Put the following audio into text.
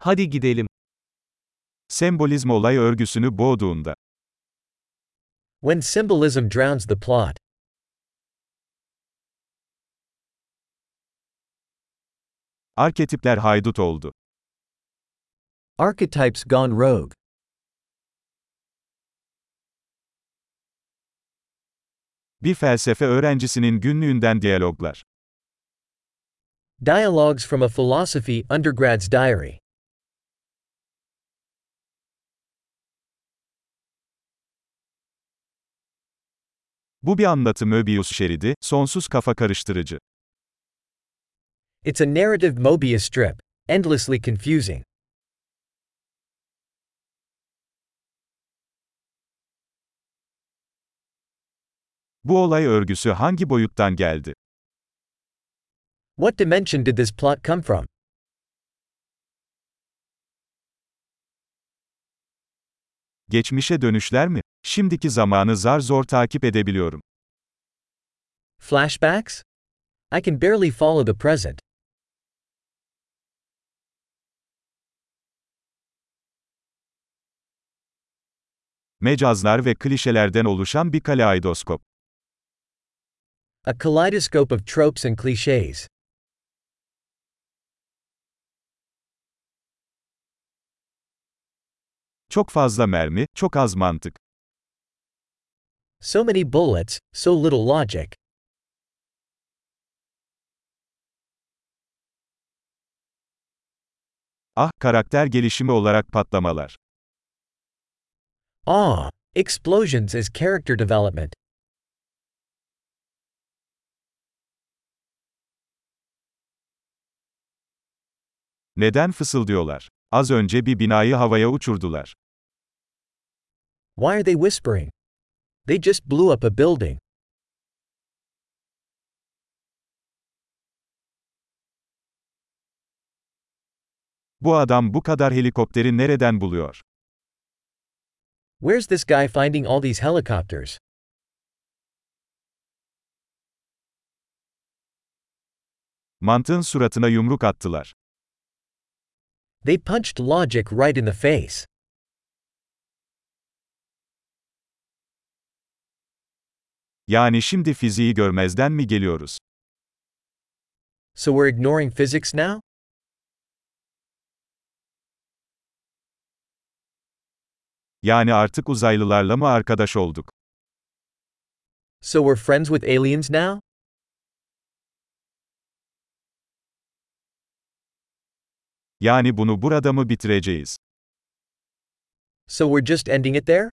Hadi gidelim. Sembolizm olay örgüsünü boğduğunda. When symbolism drowns the plot. Arketipler haydut oldu. Archetypes gone rogue. Bir felsefe öğrencisinin günlüğünden diyaloglar. Dialogues from a philosophy undergrad's diary. Bu bir anlatı Möbius şeridi, sonsuz kafa karıştırıcı. It's a narrative Mobius strip. Endlessly confusing. Bu olay örgüsü hangi boyuttan geldi? What dimension did this plot come from? Geçmişe dönüşler mi? Şimdiki zamanı zar zor takip edebiliyorum. Flashbacks? I can barely follow the present. Mecazlar ve klişelerden oluşan bir kaleidoskop. A kaleidoscope of tropes and cliches. Çok fazla mermi, çok az mantık. So many bullets, so little logic. Ah, karakter gelişimi olarak patlamalar. Ah, explosions as character development. Neden fısıldıyorlar? Az önce bir binayı havaya uçurdular. Why are they whispering? They just blew up a building. Bu adam bu kadar helikopteri nereden buluyor? Where's this guy finding all these helicopters? Mantığın suratına yumruk attılar. They punched logic right in the face. Yani şimdi fiziği görmezden mi geliyoruz? So we're ignoring physics now? Yani artık uzaylılarla mı arkadaş olduk? So we're friends with aliens now? Yani bunu burada mı bitireceğiz? So we're just ending it there?